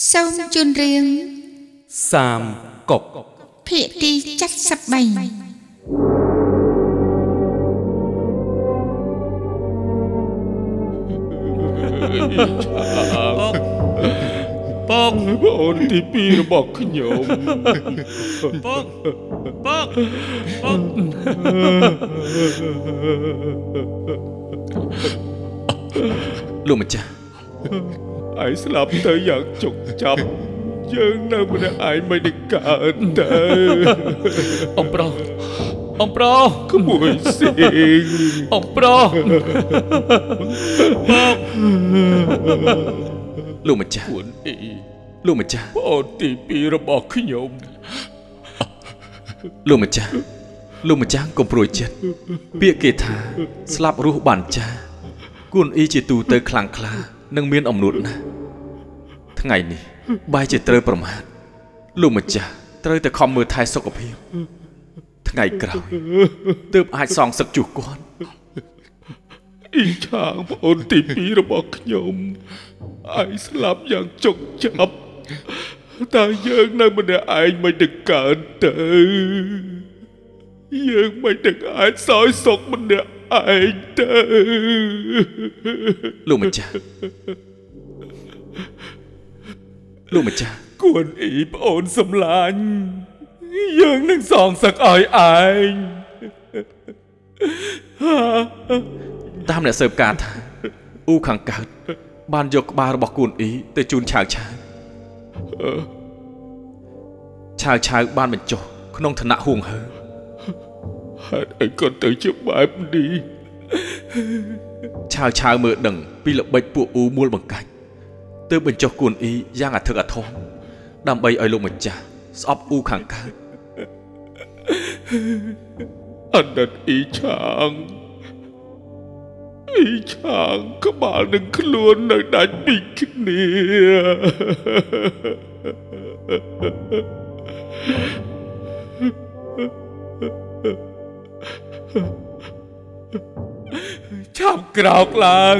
សូមជូនរឿងសាមកុកភាគទី73ពុកប្អូនទីពីររបស់ខ្ញុំពុកពុកពុកលោកម្ចាស់ ឯងស្លាប់ទៅយ៉ាងជោគចាប់យើងនៅម្នាក់ឯងមិនได้កើតទៅអំប្រុសអំប្រុសក្មួយសៀងអំប្រុសលោកម្ចាស់ពួនអ៊ីលោកម្ចាស់ប្អូនទីពីររបស់ខ្ញុំលោកម្ចាស់លោកម្ចាស់កុំព្រួយចិត្តពាក្យគេថាស្លាប់រស់បានចាស់គួនអ៊ីជាទូទៅខ្លាំងក្លា នឹងមានអំនួតណាស់ថ្ងៃនេះបែរជាត្រូវប្រមាថលោកម្ចាស់ត្រូវតែខំមើលថែសុខភាពថ្ងៃក្រោយទើបអាចសងសឹកជួសគាត់អ៊ីឆាងប្អូនទី2របស់ខ្ញុំអាយស្លាប់យ៉ាងចុកចាប់តើយើងនៅម្នាក់ឯងមិនដឹងកើតទៅយើងមិនដឹងអាចសោយសុកម្នាក់ ឯងទៅលោកម្ចាស់លោកម្ចាស់គួនអ៊ីប្អូនសំឡាញ់យើងនឹងសងសឹកឲ្យឯងតាមអ្នកស៊ើបការណ៍ថាអ៊ូខាងកើតបានយកក្បាលរបស់គួនអ៊ីទៅជូនឆាវឆាវឆាវឆាវបានបញ្ចុះក្នុងឋានៈហួងហើរ ហេតុអីក៏ទៅជាបែបនេះឆាវឆាវមើលដឹងពីល្បិចពួកអ៊ូមូលបង្កាច់ទើបបញ្ចុះគួនអ៊ីយ៉ាងអធិកអធមដើម្បីឲ្យលោកម្ចាស់ស្អប់អ៊ូខាងកើតអណ្ដិតអ៊ីឆាងអ៊ីឆាងក្បាលនឹងខ្លួននៅដាច់ពីគ្នា ឆាប់ក្រោកឡើង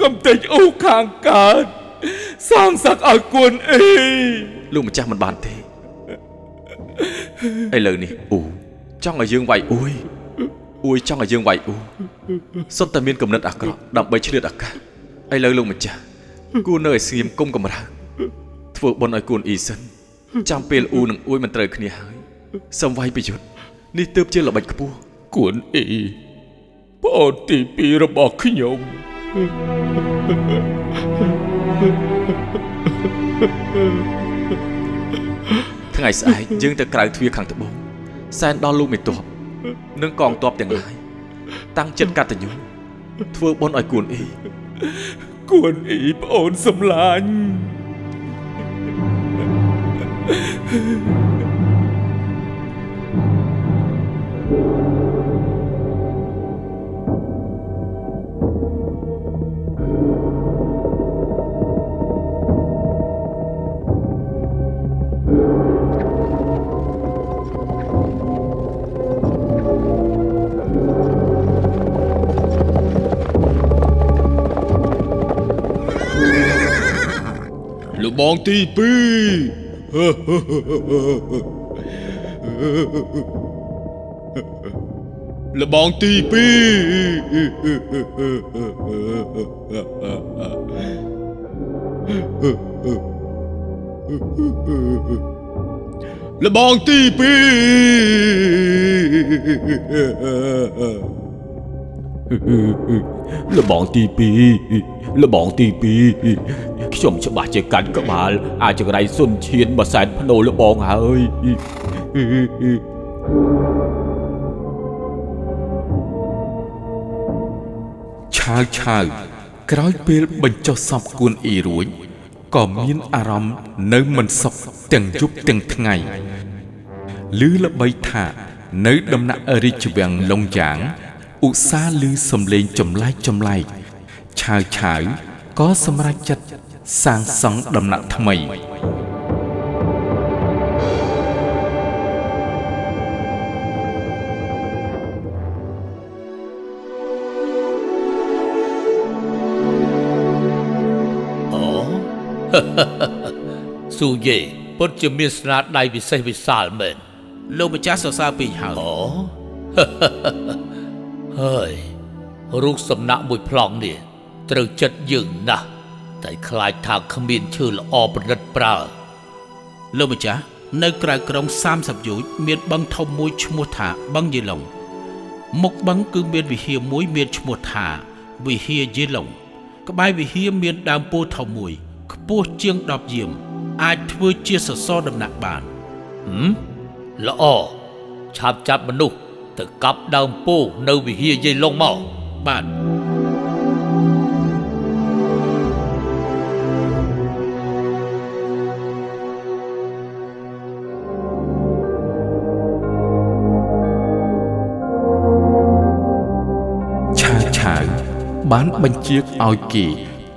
កុំតិចអ៊ូខាងកើតសងសឹកឲ្យគួនអ៊ីលោកម្ចាស់មិនបានទេឥឡូវនេះអ៊ូចង់ឲ្យយើងវាយអ៊ួយអ៊ួយចង់ឲ្យយើងវាយអ៊ូសុទ្ធតែមានគំនិតអាក្រក់ដើម្បីឆ្លៀតឱកាសឥឡូវលោកម្ចាស់គួរនៅឲ្យស្ងៀមគុំកំរើកធ្វើបុណ្យឲ្យគួនអ៊ីសិនចាំពេលអ៊ូនិងអ៊ួយមិនត្រូវគ្នាហើយសំវាយប្រយុទ្ធនេះទើបជាល្បិចខ្ពស់ គួនអ៊ីប្អូនទីពីររបស់ខ្ញុំថ្ងៃស្អែកយើងទៅក្រៅទ្វារខាងត្បូងសែនដល់លោកមេតបនិងកងទ័ពទាំងឡាយតាំងចិត្តកតញ្ញូធ្វើបុណ្យឲ្យគួនអ៊ីគួនអ៊ីប្អូនសំឡាញ់ល បងទីពីរលបងទីពីរលបងទីពីរលបងទី2លបងទី2 ខ្ញុំច្បាស់ជាកាន់ក្បាល អាចចង្រៃសុនឈៀនមួយសែនភ្នោលបងហើយឆាវឆាវក្រោយពេលបញ្ចុះសពគួនអ៊ីរួចក៏មានអារម្មណ៍នៅមិនសុខទាំងយប់ទាំងថ្ងៃឮល្បីថានៅដំណាក់រាជវាំងលងយ៉ាងឧស្សាហ៍ឮសំឡេងចម្លែកចម្លែកឆាវឆាវក៏សម្រេចចិត្ត សាងសង់ដំណាក់ថ្មីអស៊ូយេពិតជាមានស្នាដៃវិសេសវិសាលមែនលោកម្ចាស់សរសើរពេកហើយអូហើយរូបសំណាក់មួយប្លង់នេះត្រូវចិត្តយើងណាស់ តែខ្លាចថាគ្មានឈើល្អប្រណិតប្រើលោកម្ចាស់នៅក្រៅក្រុង30យោជន៍មានបឹងធំមួយឈ្មោះថាបឹងយេឡុងមុខបឹងគឺមានវិហារមួយមានឈ្មោះថាវិហារយេឡុងក្បែរវិហារមានដើមពោធិ៍ធំមួយខ្ពស់ជាង10យាម អាចធ្វើជាសសរដំណាក់បានហឹមល្អឆាប់ចាប់មនុស្សទៅកាប់ដើមពោធិ៍នៅវិហារយាយឡុងមកបាទ បានបញ្ជាឲ្យគេ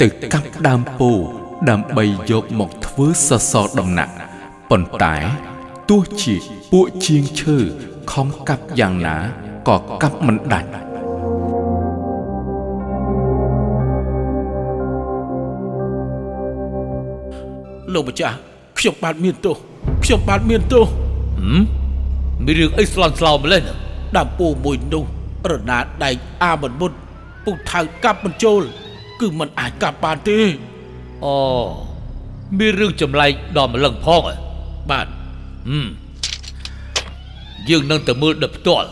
ទៅកាប់ដើមពោធិ៍ដើម្បីយកមកធ្វើសសរដំណាក់ប៉ុន្តែទោះជាពួកជាងឈើខំកាប់យ៉ាងណាក៏កាប់មិនដាច់លោកម្ចាស់ខ្ញុំបាទមានទោសខ្ញុំបាទមានទោសមានរឿងអីស្លន់ស្លោម្លេះណាដើមពោធិ៍មួយនោះរណាដែកអាមិនមុត ពុកថៅកាប់មិនចូល គឺមិនអាចកាប់បានទេអូមានរឿងចម្លែកដល់ម្លឹងផងហ៎បាទហឹមយើងនឹងទៅមើលដល់ផ្ទាល់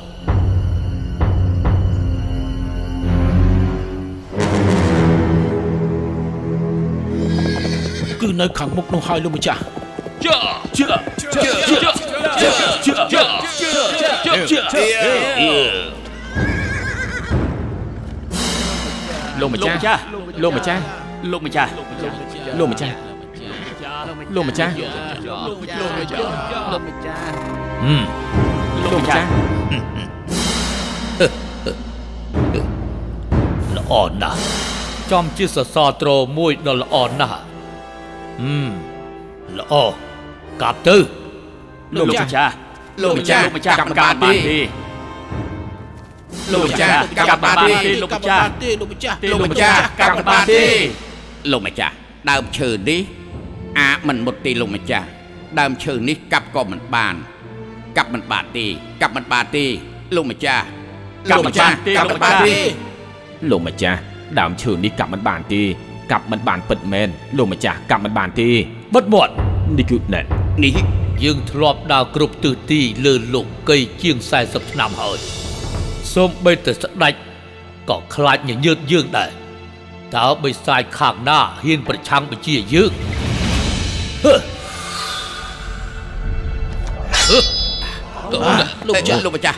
គឺនៅខាងមុខនោះហើយលោកម្ចាស់ចាជឿជឿជឿជឿជឿជឿជឿជឿជឿ លោកម្ចាស់លោកម្ចាស់លោកម្ចាស់លោកម្ចាស់លោកម្ចាស់ហឹមលោកម្ចាស់ល្អណាស់ចំជាសសរត្រមួយដ៏ល្អណាស់ហឹមល្អកាប់ទៅលោកម្ចាស់លោកម្ចាស់លោកម្ចាស់កាប់មិនបានទេ លោកម្ចាស់កាប់មិនបានទេលោកម្ចាស់ទេលោកម្ចាស់លោកម្ចាស់កាប់មិនបានទេលោកម្ចាស់ដើមឈើនេះអាមិនមុតទេលោកម្ចាស់ដើមឈើនេះកាប់ក៏មិនបាន កាប់មិនបានទេកាប់មិនបានទេលោកម្ចាស់កាប់មិនបានទេកាប់មិនបានទេលោកម្ចាស់ដើមឈើនេះកាប់មិនបានទេកាប់មិនបានពិតមែនលោកម្ចាស់កាប់មិនបានទេបិទមាត់នេះគឺណែនេះយើងធ្លាប់ដើរគ្រប់ទិសទីលើលោកកៃជាង40ឆ្នាំហើយ សូម្បីតែស្ដេចក៏ខ្លាចញញើតយើងដែរតើបិសាចខាងណាហ៊ានប្រឆាំងបញ្ជាយើងហឺលោកម្ចាស់លោកម្ចាស់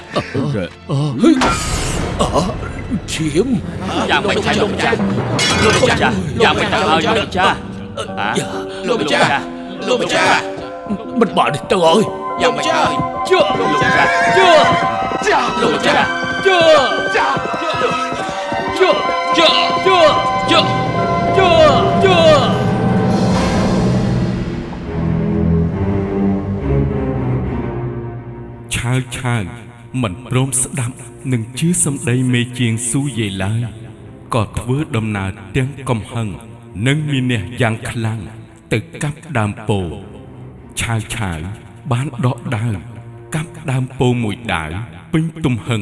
ឈាមយ៉ាងមិនឆាលោកម្ចាស់លោកម្ចាស់យ៉ាងមិនទៅឲ្យលោកម្ចាស់លោកម្ចាស់លោកម្ចាស់មិនបានទេទៅហើយយ៉ាងមិនហើយជឿលោកម្ចាស់ជឿលោកម្ចាស់ជឿជឿជឿជឿជឿជឿជឿ ឆាវឆាវមិនព្រមស្ដាប់នឹងជឿសម្ដីមេជាងស៊ូយេឡើយក៏ធ្វើដំណើរទាំងកំហឹងនិងមានះយ៉ាងខ្លាំងទៅកាប់ដើមពោធិ៍ឆាវឆាវបានដកដាវកាប់ដើមពោធិ៍មួយដាវពេញទំហឹង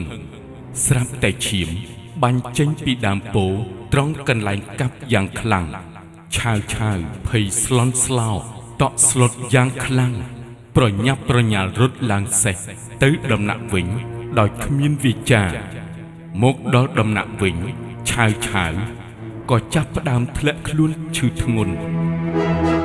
ស្រាប់តែឈាមបាញ់ចេញពីដើមពោធិ៍ត្រង់កន្លែងកាប់យ៉ាងខ្លាំងឆាវឆាវភ័យស្លន់ស្លោតក់ស្លុតយ៉ាងខ្លាំងប្រញាប់ប្រញាល់រត់ឡើងសេះទៅដំណាក់វិញដោយគ្មានវាចាមកដល់ដំណាក់វិញឆាវឆាវក៏ចាប់ផ្ដើមធ្លាក់ខ្លួនឈឺធ្ងន់អា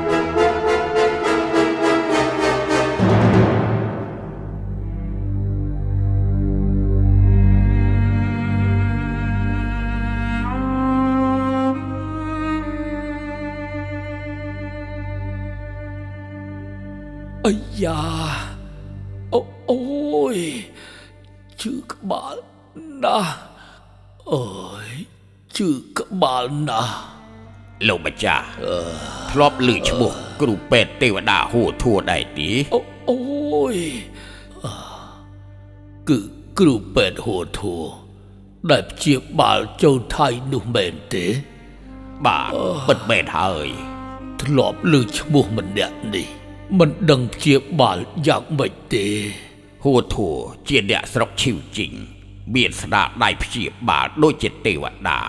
ណាស់អើយជឺក្បាលណាស់លោកម្ចាស់ធ្លាប់ឮឈ្មោះគ្រូពេទ្យទេវតាហួធួដែរទីអូយគឺគ្រូពេទ្យហួធួដែលព្យាបាលចូលថៃនោះមែនទេ បាទពិតមែនហើយធ្លាប់ឮឈ្មោះម្នាក់នេះមិនដឹងព្យាបាលយ៉ាងម៉េចទេហួធួជាអ្នកស្រុកឈីវជីង មានស្នាដៃព្យាបាលដូចជាទេវតា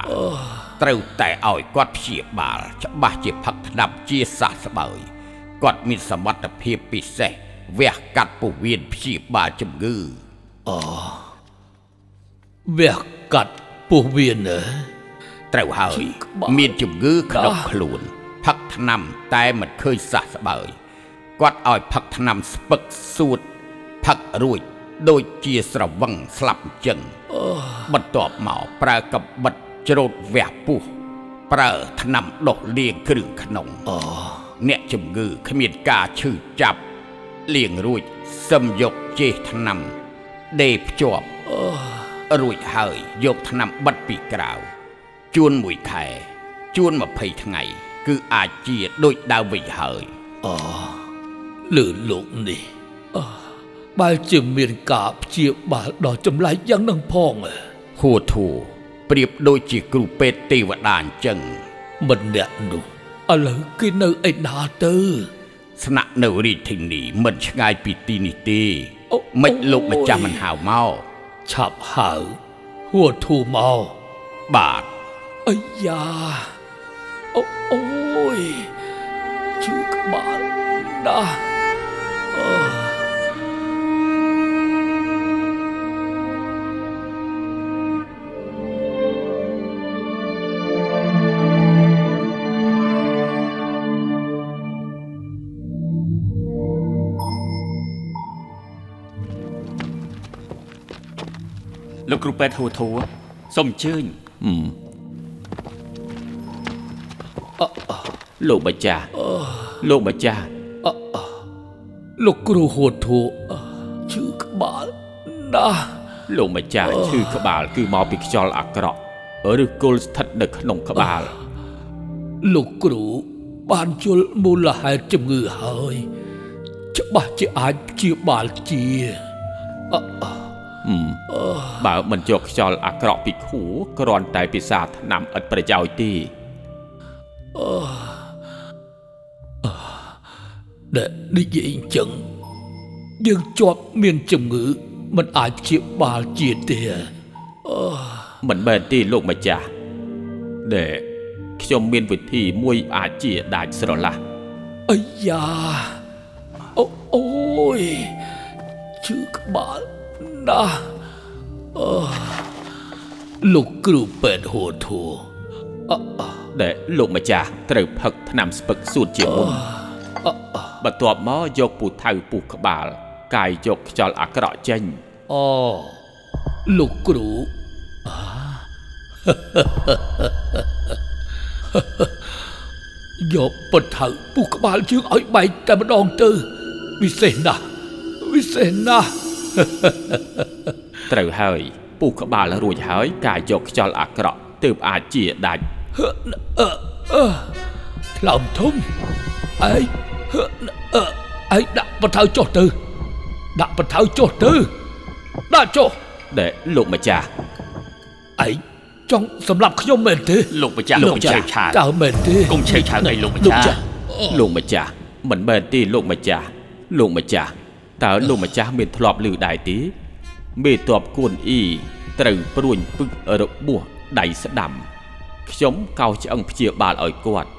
ត្រូវតែឲ្យគាត់ព្យាបាល ច្បាស់ជាផឹកថ្នាំជាសះស្បើយគាត់មានសមត្ថភាពពិសេសវះកាត់ពោះវៀនព្យាបាលជំងឺវះកាត់ពោះវៀនណាត្រូវហើយក្បាលមានជំងឺក្នុងក្បាលខ្លួនផឹកថ្នាំតែមិនឃើញសះស្បើយគាត់ឲ្យផឹកថ្នាំស្ពឹកសួតផឹករួច ដូចជាស្រវឹងស្លាប់អញ្ចឹងបន្ទាប់មកប្រើកបិតច្រូតវះពោះប្រើថ្នាំដុសលាងគ្រឿងក្នុងអ្នកជំងឺគ្មានការឈឺចាប់លាងរួចសឹមយកចេះថ្នាំដេរភ្ជាប់រួចហើយយកថ្នាំបិទពីក្រៅជួនមួយខែជួន20ថ្ងៃ គឺអាចជាដូចដើមវិញហើយលើលោកនេះអឺ បើជាមានការព្យាបាលដល់ចម្លែកយ៉ាងនឹងផងហ៎ហួធូប្រៀបដូចជាគ្រូពេទ្យទេវតាអញ្ចឹងមិនអ្នកនោះឥឡូវគេនៅឯណាទៅស្នាក់នៅរាជធានីមិនឆ្ងាយពីទីនេះទេអូមិនលោកម្ចាស់អូយមិនហៅមកឆាប់ហៅហួធូមកបាទអាយ៉ាអូអូយជឺក្បាលណាស់ គ្រូពេទ្យហួធัวសូមអញ្ជើញលោកម្ចាស់លោកម្ចាស់លោកគ្រូហួធូអឺជឺក្បាលណាស់លោកម្ចាស់ឈឺក្បាល គឺមកពីខ្យល់អាក្រក់ឬគល់ស្ថិតនៅក្នុងក្បាល លោកគ្រូបានយល់មូលហេតុជំងឺហើយ ច្បាស់ជាអាចព្យាបាលជា បើមិនយកខ្យល់អាក្រក់ពីខួរគ្រាន់តែពិសាថ្នាំឥតប្រយោជន៍ទេដែលនិយាយអញ្ចឹងយើងជាប់មានជំងឺមិនអាចព្យាបាលជាទេមិនមែនទេលោកម្ចាស់ដែលខ្ញុំមានវិធីមួយអាចជាដាច់ស្រឡះអាយ៉ាអូអូយជឺក្បាល ណាស់អឺលោកគ្រូពេទ្យហួធូអអដែលលោកម្ចាស់ត្រូវផឹកថ្នាំស្ពឹកសួតជាមុនបន្ទាប់មកយកពូថៅពុះក្បាល កាយយកខ្យល់អាក្រក់ចេញអូលោកគ្រូអាយកពត់ថៅពុះក្បាលជើងឲ្យបែកតែម្ដងទៅវិសេសណាស់វិសេសណាស់ ត្រូវហើយពុះក្បាលរួចហើយកាយយកខ្យល់អាក្រក់ទើបអាចជាដាច់ថ្លើមធំឯងហឺអឺឯងដាក់ពត់ថៅចុះទៅ ដាក់ពត់ថៅចុះទៅដាក់ចុះដែលលោកម្ចាស់ឯងចង់សម្លាប់ខ្ញុំមែនទេលោកម្ចាស់លោកុំកម្ចាស់ឆេវឆាវតើមែនទេកុំឆេវឆាវអីលោកម្ចាស់លោកម្ចាស់មិនមែនទេលោកម្ចាស់លោកម្ចាស់ តើលោកម្ចាស់មានធ្លាប់ឮដែរទេមេតបគួនអ៊ីត្រូវព្រួញពឹករបួសដៃស្ដាំខ្ញុំកោសឆ្អឹងព្យាបាលឲ្យគាត់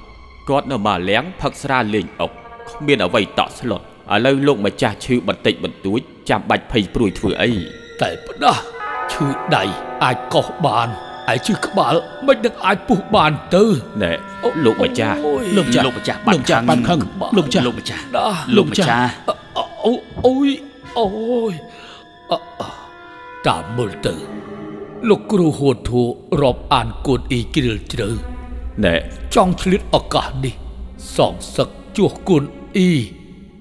គាត់នៅមកលៀងផឹកស្រាលេងអុកគ្មានអ្វីតក់ស្លុតឥឡូវលោកម្ចាស់ឈឺបន្តិចបន្តួចចាំបាច់ភ័យព្រួយធ្វើអីតែផ្ដាស់ឈឺដៃអាចកោសបានឯឈឺក្បាលមិននឹងអាចពុះបានទៅណែលោកម្ចាស់អូយលោកម្ចាស់លោកម្ចាស់បាត់ខឹងលោកម្ចាស់លោកម្ចាស់ណាលោកម្ចាស់ អូអូយអូយអអតាមមើលទៅលោកគ្រូហួតធូរាប់អានគួនអ៊ីគ្រិលជ្រៅណែចង់ឆ្លៀតឱកាសនេះសងសឹកជួសគួនអ៊ី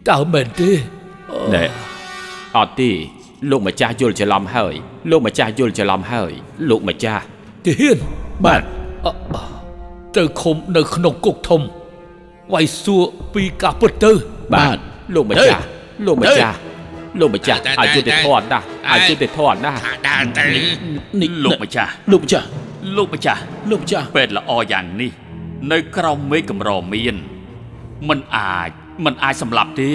តើមែនទេណែអត់ទេលោកម្ចាស់យល់ច្រឡំហើយ លោកម្ចាស់យល់ច្រឡំហើយ លោកម្ចាស់ទាហានបាទអអទៅឃុំនៅក្នុងគុកធំវាយសួរពីការពិតទៅ បាទលោកម្ចាស់ លោកម្ចាស់លោកម្ចាស់ឲ្យយុត្តិធម៌ណាស់ឲ្យយុត្តិធម៌ណាស់ នេះលោកម្ចាស់លោកម្ចាស់លោកម្ចាស់លោកម្ចាស់ពេទ្យល្អយ៉ាងនេះ នៅក្រោមមេឃកម្រមាន มันអាចมันអាចសម្លាប់ទេ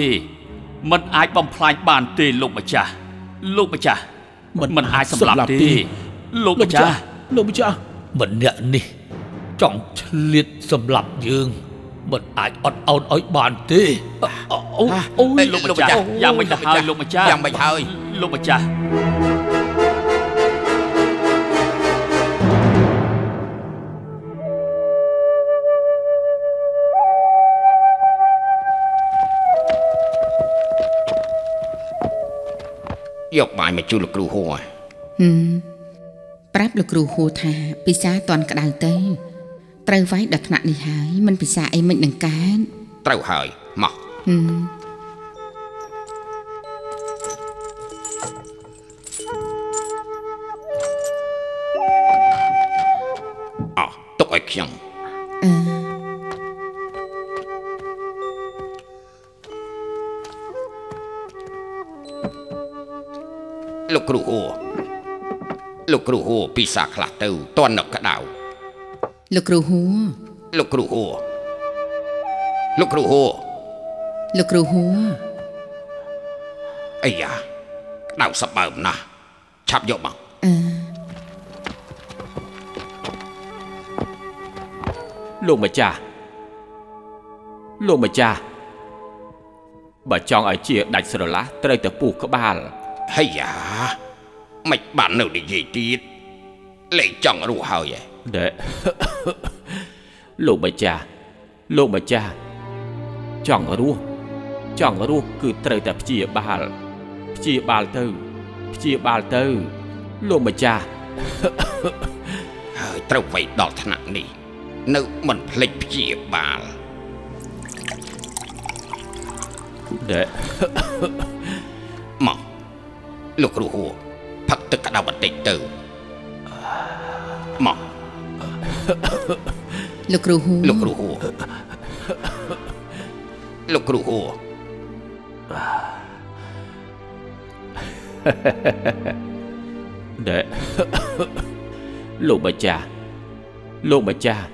มันអាចបំផ្លាញបានទេលោកម្ចាស់លោកម្ចាស់ มัน มันអាចសម្លាប់ សម្លាប់ ទេ ទេ លោកម្ចាស់ លោកម្ចាស់ម្នាក់នេះចង់ឆ្លៀតសម្លាប់យើងមិនអាចអត់ឱនឲ្យបានទេអូអូ អូអេយលោកម្ចាស់យ៉ាងមិនទៅហើយលោកម្ចាស់យ៉ាងមិនហើយលោកម្ចាស់យកបាយមកជូនលោកគ្រូហួរហឹមប្រាប់លោកគ្រូហួរថាពិសាតន់ក្តៅទៅត្រូវវាយដល់ថ្នាក់នេះហើយមិនពិសាអីមិននឹងកើតត្រូវហើយមកហឹម អោះទុកឲ្យខ្ញុំអឺលោកគ្រូហួរលោកគ្រូហួរពីសាខ្លះទៅតន់នឹកក្តៅលោកគ្រូហួរលោកគ្រូហួរលោកគ្រូហួរ លោកគ្រូហួរអាយ៉ាក្តៅសបើមណាស់ឆាប់យកមកអឺលោកម្ចាស់លោកម្ចាស់បើចង់ឲ្យជាដាច់ស្រឡះត្រូវតែពុះក្បាលហើយយ៉ាមិនបាននៅនិយាយទៀតលេងចង់រស់ហើយឯងដេលោកម្ចាស់លោកម្ចាស់ចង់រស់ ចង់រស់គឺត្រូវតែព្យាបាលព្យាបាលទៅព្យាបាលទៅ លោកម្ចាស់ហើយត្រូវໄວដល់ថ្នាក់នេះ នៅមិនភ្លេចព្យាបាលដេមកលោកគ្រូហួរផឹកទឹកក្តៅបន្តិចទៅមកលោកគ្រូហួរលោកគ្រូហួរលោកគ្រូហួរ ដេលោកម្ចាស់លោកម្ចាស់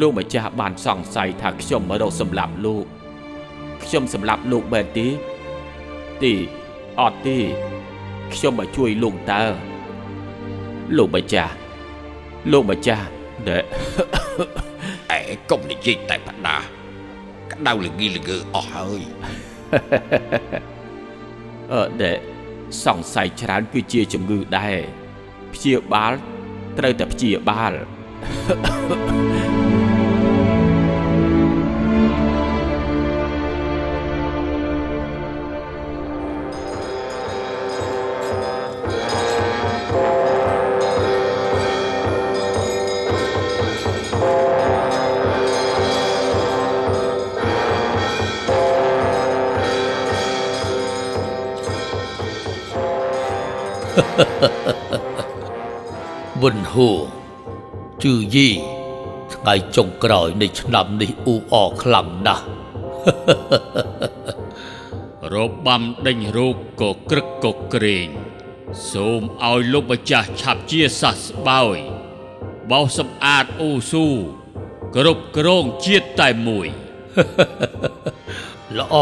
លោកម្ចាស់បានសង្ស័យថាខ្ញុំមករកសម្លាប់លោកខ្ញុំសម្លាប់លោកបែបទេទេអត់ទេខ្ញុំមកជួយលោកតើលោកម្ចាស់លោកម្ចាស់ដេឯងកុំនិយាយតែបដាក្តៅល្ងីល្ងើអស់ហើយ អឺដេសង្ស័យច្រើនគឺជាជំងឺដែរព្យាបាលត្រូវតែព្យាបាល វិនហួរជឺយីថ្ងៃចុងក្រោយនៃឆ្នាំនេះអ៊ូអរខ្លាំងណាស់របាំដេញរោគក៏ក្រឹកក៏ក្រែងសូមឲ្យលោកម្ចាស់ឆាប់ជាសះស្បើយបោសសម្អាតអូស៊ូគ្រប់គ្រងជាតិតែមួយល្អ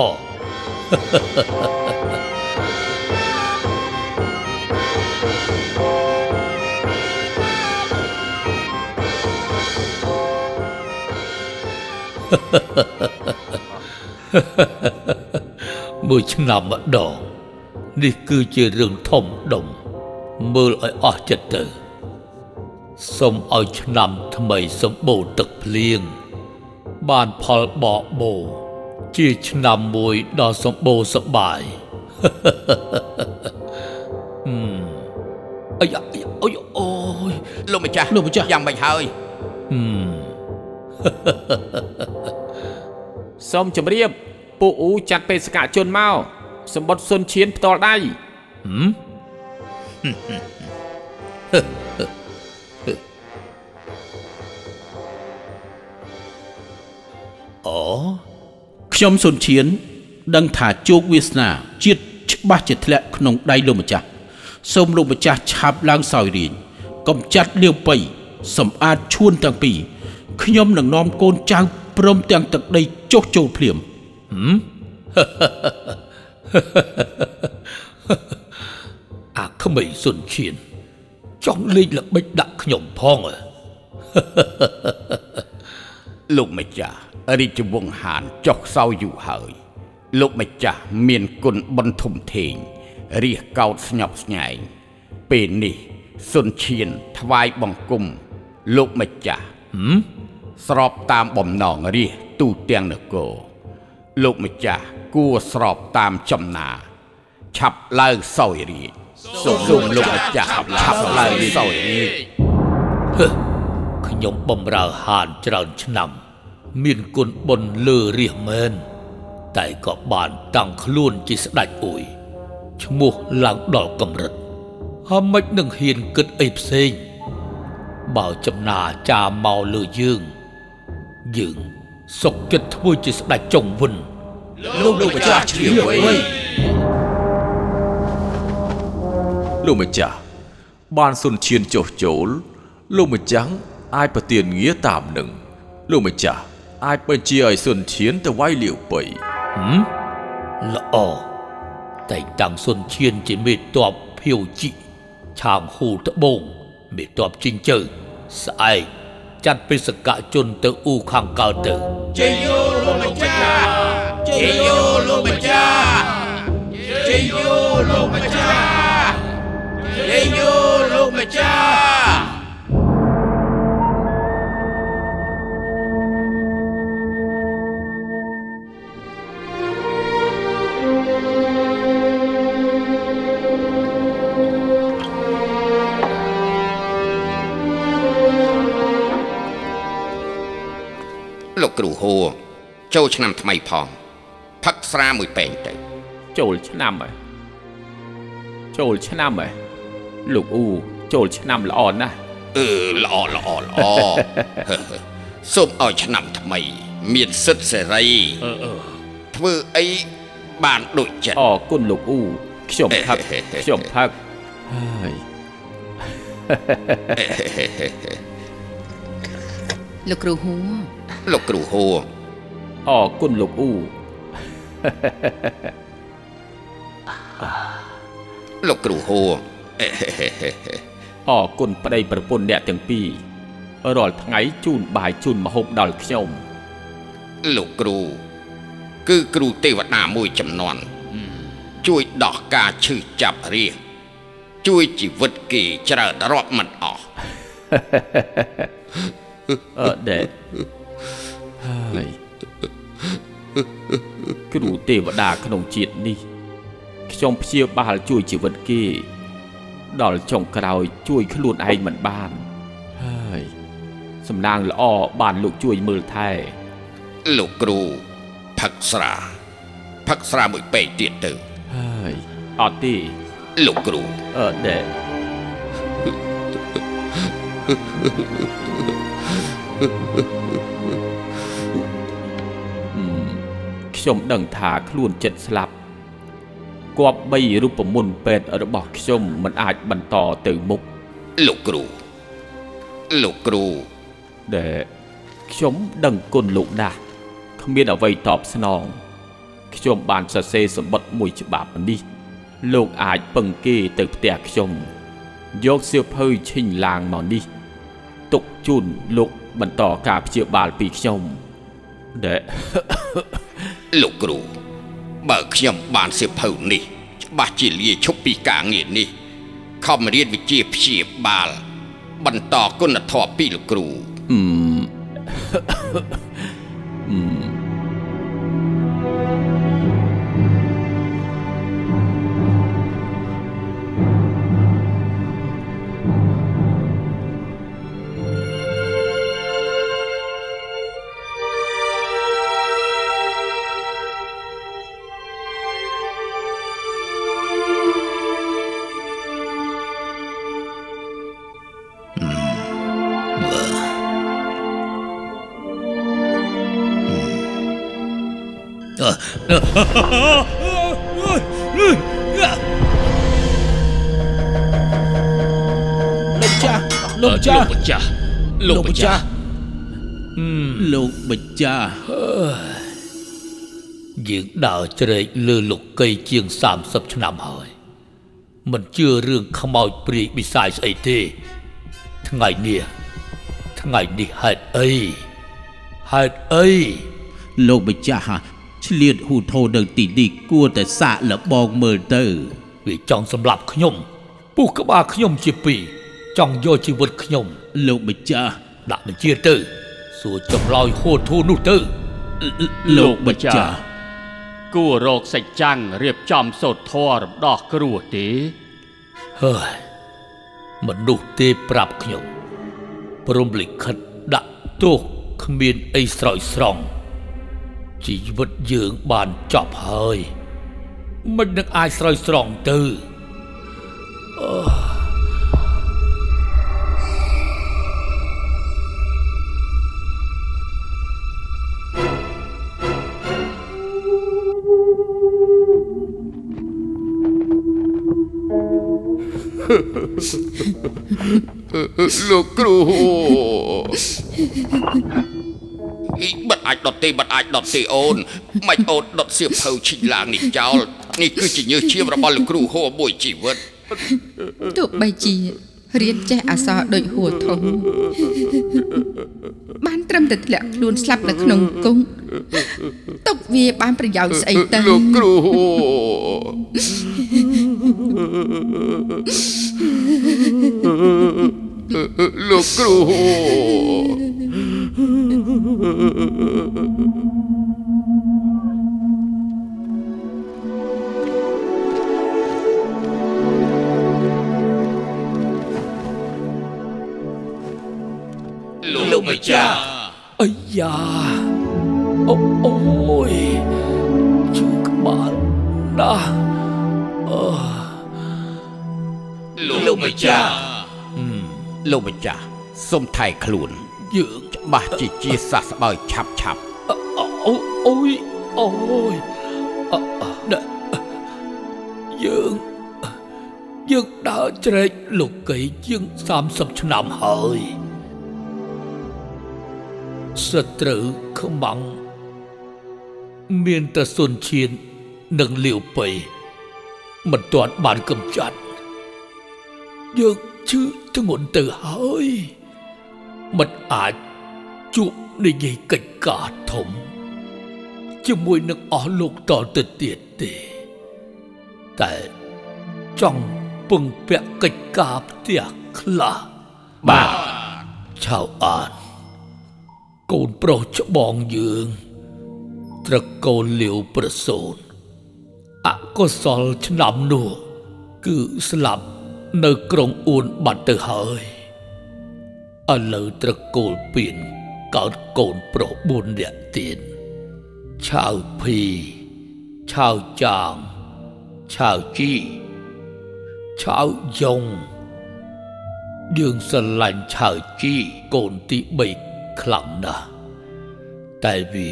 មួយឆ្នាំម្ដងនេះគឺជារឿងធំដុំមើលឲ្យអស់ចិត្តទៅសូមឲ្យឆ្នាំថ្មីសម្បូរទឹកភ្លៀងបានផលបកបោជាឆ្នាំមួយដ៏សម្បូរសប្បាយហឹមអាយ៉ាអាយ៉ាអូយអូយលោកម្ចាស់លោកម្ចាស់យ៉ាងមិនហើយហឹមសូមជម្រាប ពួកអ៊ូចាត់បេសកជនមកសម្បត្តិសុនឈៀនផ្ទាល់ដៃហឹមអូខ្ញុំសុនឈៀនដឹងថាជោគវាសនាជាតិច្បាស់ជាធ្លាក់ក្នុងដៃលោកម្ចាស់សូមលោកម្ចាស់ឆាប់ឡើងសោយរាញកំចាត់លាវប៉ៃសម្អាតឈួនទាំងពីរខ្ញុំនឹងនាំកូនចៅព្រមទាំងទឹកដីចុះចូលភ្លាម អាក្មេងសុនឈៀនចង់លេងល្បិចដាក់ខ្ញុំផងហ៎លោកម្ចាស់រាជវង្សហានចុះខ្សោយយូរហើយ លោកម្ចាស់មានគុណបុណ្យធំធេងរាជកោតស្ញប់ស្ញែងពេលនេះសុនឈៀនថ្វាយបង្គំលោកម្ចាស់ស្របតាមបំណងរាជទូទាំងនគរ លោកម្ចាស់គួរស្របតាមចំណា ឆាប់ឡើងសោយរាជសូមលោកម្ចាស់ឆាប់ឡើងសោយរាជខ្ញុំបំរើហានច្រើនឆ្នាំ មានគុណបុណ្យលើរាជមែនតែក៏បានតាំងខ្លួនជាស្ដេចអួយឈ្មោះឡើងដល់កម្រិតហើយមិននឹងហ៊ានគិតអីផ្សេង បើចំណាចាមកលើយើង យើងសុកចិត្តធ្វើជាស្ដេចចុងវិន លោកម្ចាស់ជ្រាបវៃលោកម្ចាស់បានសុនឈានចុះចូលលោកម្ចាស់អាចប្រទានងារតាមនឹងលោកម្ចាស់អាចបញ្ជាឲ្យសុនឈានទៅវាយលាវបៃល្អតែងតាំងសុនឈៀនជាមេតបភៀវជីឆាងហូត្បូងមេតបជីងជើស្អែកចាត់បេសកជនទៅអ៊ូខាងកើតទៅជ័យយោលោកម្ចាស់ ជ័យយោលោកម្ចាស់ជ័យយោលោកម្ចាស់ជ័យយោលោកម្ចាស់លោកគ្រូហួរចូលឆ្នាំថ្មីផង ផឹកស្រាមួយពេងទៅ ចូលឆ្នាំហើយចូលឆ្នាំហើយលោកអ៊ូចូលឆ្នាំល្អណាស់អឺល្អល្អល្អសូមឲ្យឆ្នាំថ្មី មានសិទ្ធិសេរីធ្វើអីបានដូចចិត្តអរគុណលោកអ៊ូខ្ញុំផឹកខ្ញុំផឹកហើយលោកគ្រូហួរលោកគ្រូហួរអរគុណលោកអ៊ូ លោកគ្រូហួរអរគុណប្តីប្រពន្ធអ្នកទាំងពីររាល់ថ្ងៃជូនបាយជូនម្ហូបដល់ខ្ញុំលោកគ្រូ គឺគ្រូទេវតាមួយចំនួនជួយដោះការឈឺចាប់រាជជួយជីវិតគេច្រើនរាប់មិនអស់អឺដេតហើយ គ្រូទេវតាក្នុងជាតិនេះខ្ញុំព្យាបាលជួយជីវិតគេ ដល់ចុងក្រោយជួយខ្លួនឯងមិនបានហើយសំណាងល្អបានលោកជួយមើលថែលោកគ្រូផឹកស្រាផឹកស្រាមួយពេកទៀតទៅហើយអត់ទេលោកគ្រូអឺដេតអឺ ខ្ញុំដឹងថាខ្លួនចិត្តស្លាប់គប្បីរូបមន្តពេទ្យរបស់ខ្ញុំមិនអាចបន្តទៅមុខលោកគ្រូលោកគ្រូដែលខ្ញុំដឹងគុណលោកណាស់គ្មានអ្វីតបស្នងខ្ញុំបានសរសេរសម្បត្តិមួយច្បាប់នេះ លោកអាចពឹងគេទៅផ្ទះខ្ញុំយកសៀវភៅឈិញឡាងមកនេះទុកជូនលោកបន្តការព្យាបាលពីខ្ញុំដែល លោកគ្រូបើខ្ញុំបានសៀវភៅនេះ ច្បាស់ជាលាឈប់ពីការងារនេះខំរៀនវិជ្ជាព្យាបាល បន្តគុណធម៌ពីលោកគ្រូអឺ លោកម្ចាស់លោកម្ចាស់លោកម្ចាស់លោកម្ចាស់លោកម្ចាស់យើងដើរជ្រែកលើលោកីជាង30ឆ្នាំហើយមិនជឿរឿងខ្មោចព្រាយបិសាចស្អីទេ ថ្ងៃនេះថ្ងៃនេះហេតុអីហេតុអីលោកម្ចាស់ហ่ะ ឆ្លៀតហ៊ូថូនៅទីនេះគួរតែសាកលបងមើលទៅវាចង់សម្លាប់ខ្ញុំពុះក្បាលខ្ញុំជាពីរចង់យកជីវិតខ្ញុំ លោកម្ចាស់ដាក់បញ្ជាទៅសួរចម្លើយហូតធូរនោះទៅលោកម្ចាស់គួររកសាច់ចាំងរៀបចំសូត្រធម៌រំដោះគ្រោះទេហើយមនុស្សទេប្រាប់ខ្ញុំព្រមលិខិតដាក់ទោសគ្មានអីស្រោចស្រង់ ជីវិតយើងបានចប់ហើយ មិននឹងអាចស្រោចស្រង់ទៅលោកគ្រូ អីបាត់អាចដុតទេបាត់អាចដុតទេអូនមិនអូនដុតសៀវភៅឈីឡាងនេះចោលនេះគឺជាញើសឈាមរបស់លោកគ្រូហូរមួយជីវិតទោះបីជារៀនចេះអក្សរដូចហួរធំបានត្រឹមតែធ្លាក់ខ្លួនស្លាប់នៅក្នុងគុកទុកវាបានប្រយោជន៍ស្អីទៅលោកគ្រូលោកគ្រូ លោកម្ចាស់អាយ៉ាអូអូយជូក្បាលណាស់លោកម្ចាស់លោកម្ចាស់សុំថែខ្លួន យើងច្បាស់ជាជាសះស្បើយឆាប់ឆាប់អូអូអូយអូយអអដយើងយើងដើរជ្រែកលោកីជាង30ឆ្នាំហើយសត្រូវខ្មាំងមានតែសុនឈៀននិងលាវប៉ៃមិនទាន់បានកំចាត់យើងឈឺធ្ងន់ទៅហើយ មិនអាចជួបនិយាយកិច្ចការធំ ជាមួយនឹងអស់លោកតទៅទៀតទេ តែចង់ពឹងពាក់កិច្ចការផ្ទះខ្លះបាទឆៅអានកូនប្រុសច្បងយើងត្រកូលលាវប្រសូនអកុសលឆ្នាំនោះ គឺស្លាប់នៅក្រុងអួនបាត់ទៅហើយ ឥឡូវត្រកូលពៀនកើតកូនប្រុស4នាក់ទៀតឆៅភីឆៅចាងឆៅជីឆៅយ៉ងយើងស្រឡាញ់ឆៅជីកូនទី3ខ្លាំងណាស់តែវា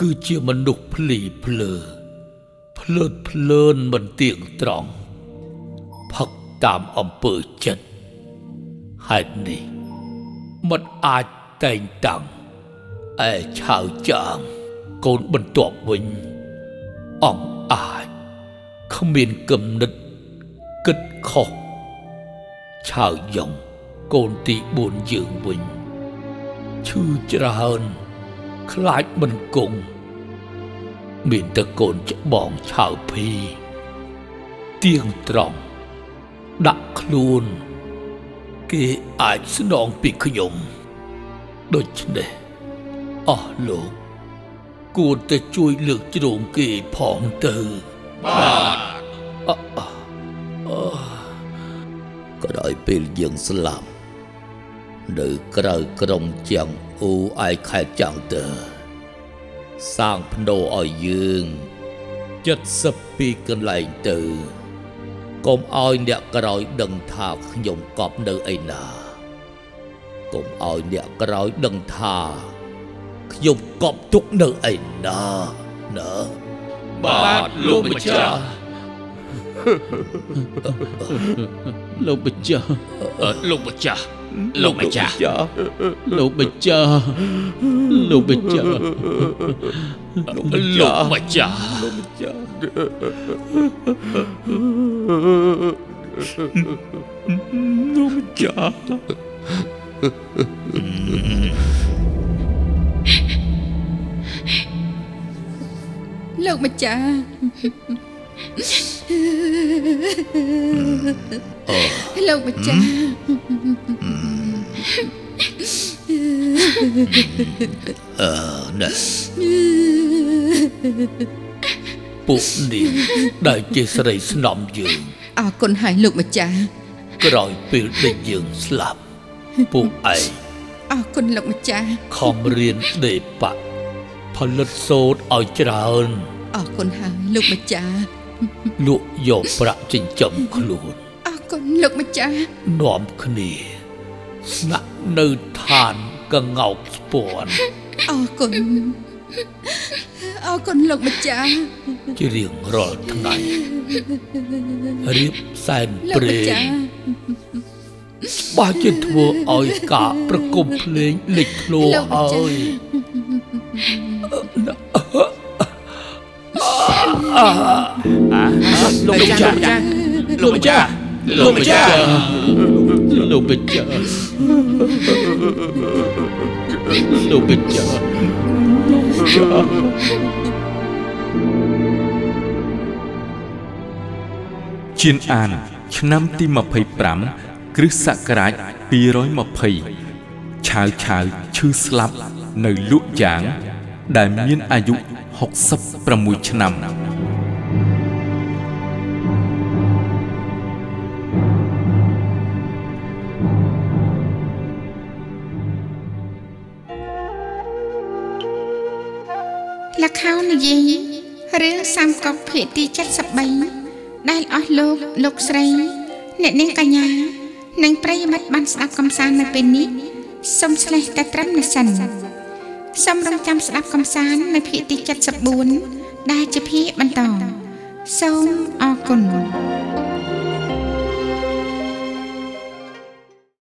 គឺជាមនុស្សភ្លីភ្លើភ្លើតភ្លើនមិនទៀងត្រង់ផឹកតាមអំពើចិត្តហេតុនេះ មិនអាចតែងតាំងឯឆៅចាងកូនបន្ទាប់វិញអង្គអាចគ្មានគំនិតគិតខុសឆៅយ៉ងកូនទី4យើងវិញឈឺច្រើនខ្លាចមិនគង់មានតែកូនច្បងឆៅភីទៀងត្រង់ដាក់ខ្លួន គេអាចស្នងពីខ្ញុំដូច្នេះអស់លោកគួរតែជួយលើកជ្រងគេផងទៅបាទអអក្រោយពេលយើងស្លាប់នៅក្រៅក្រុងជាងអ៊ូឯខេត្តចាំងទើសាងភ្នោឲ្យយើង72កន្លែងទៅ កុំឲ្យអ្នកក្រោយដឹងថាខ្ញុំកប់នៅឯណាកុំឲ្យអ្នកក្រោយដឹងថាខ្ញុំកប់ទុកនៅឯណាណាបាទលោកម្ចាស់លោកម្ចាស់អឺលោកម្ចាស់ លោកម្ចាស់លោកម្ចាស់លោកម្ចាស់លោកម្ចាស់លោកម្ចាស់លោកម្ចាស់លោកម្ចាស់លោកម្ចាស់ អឺណែពួកនេះដែលជាស្រីស្នំយើងអរគុណហើយលោកម្ចាស់ក្រោយពេលដែលយើងស្លាប់ពួកឯងអរគុណលោកម្ចាស់ខំរៀនដេបៈផលិតសូត្រឲ្យច្រើនអរគុណហើយលោកម្ចាស់លក់យកប្រាក់ចិញ្ចឹមខ្លួនអរគុណលោកម្ចាស់នាំគ្នាស្នាក់នៅឋាន កងោកស្ពាន់អរគុណអរគុណលោកម្ចាស់ជារៀងរាល់ថ្ងៃរៀបសែនលោកព្រេម្ចាងស់បើជាធ្វើឲ្យការប្រគំភ្លេងលេចធ្លោលោកហើម្ចាស់យលោកម្ចាស់លោកម្ចាស់លោកម្ចាស់លោកម្ចាស់ លោកម្ចាស់ជៀនអាន ឆ្នាំទី25គ្រិស្តសករាជ220ឆាវឆាវឈឺស្លាប់នៅលក់យ៉ាង ដែលមានអាយុ66ឆ្នាំ លខោននិយាយរឿងសាមកុកភាគទី73ដែលអស់លោកលោកស្រី អ្នកនាងកញ្ញា និងប្រិយមិត្តបានស្ដាប់កំសាន្តនៅពេលនេះសូមឆ្លេះតែត្រឹមនេះសិនសូមរងចាំស្ដាប់កំសាន្តនៅភាគទី74ដែលជាភាគបន្តសូមអរគុណ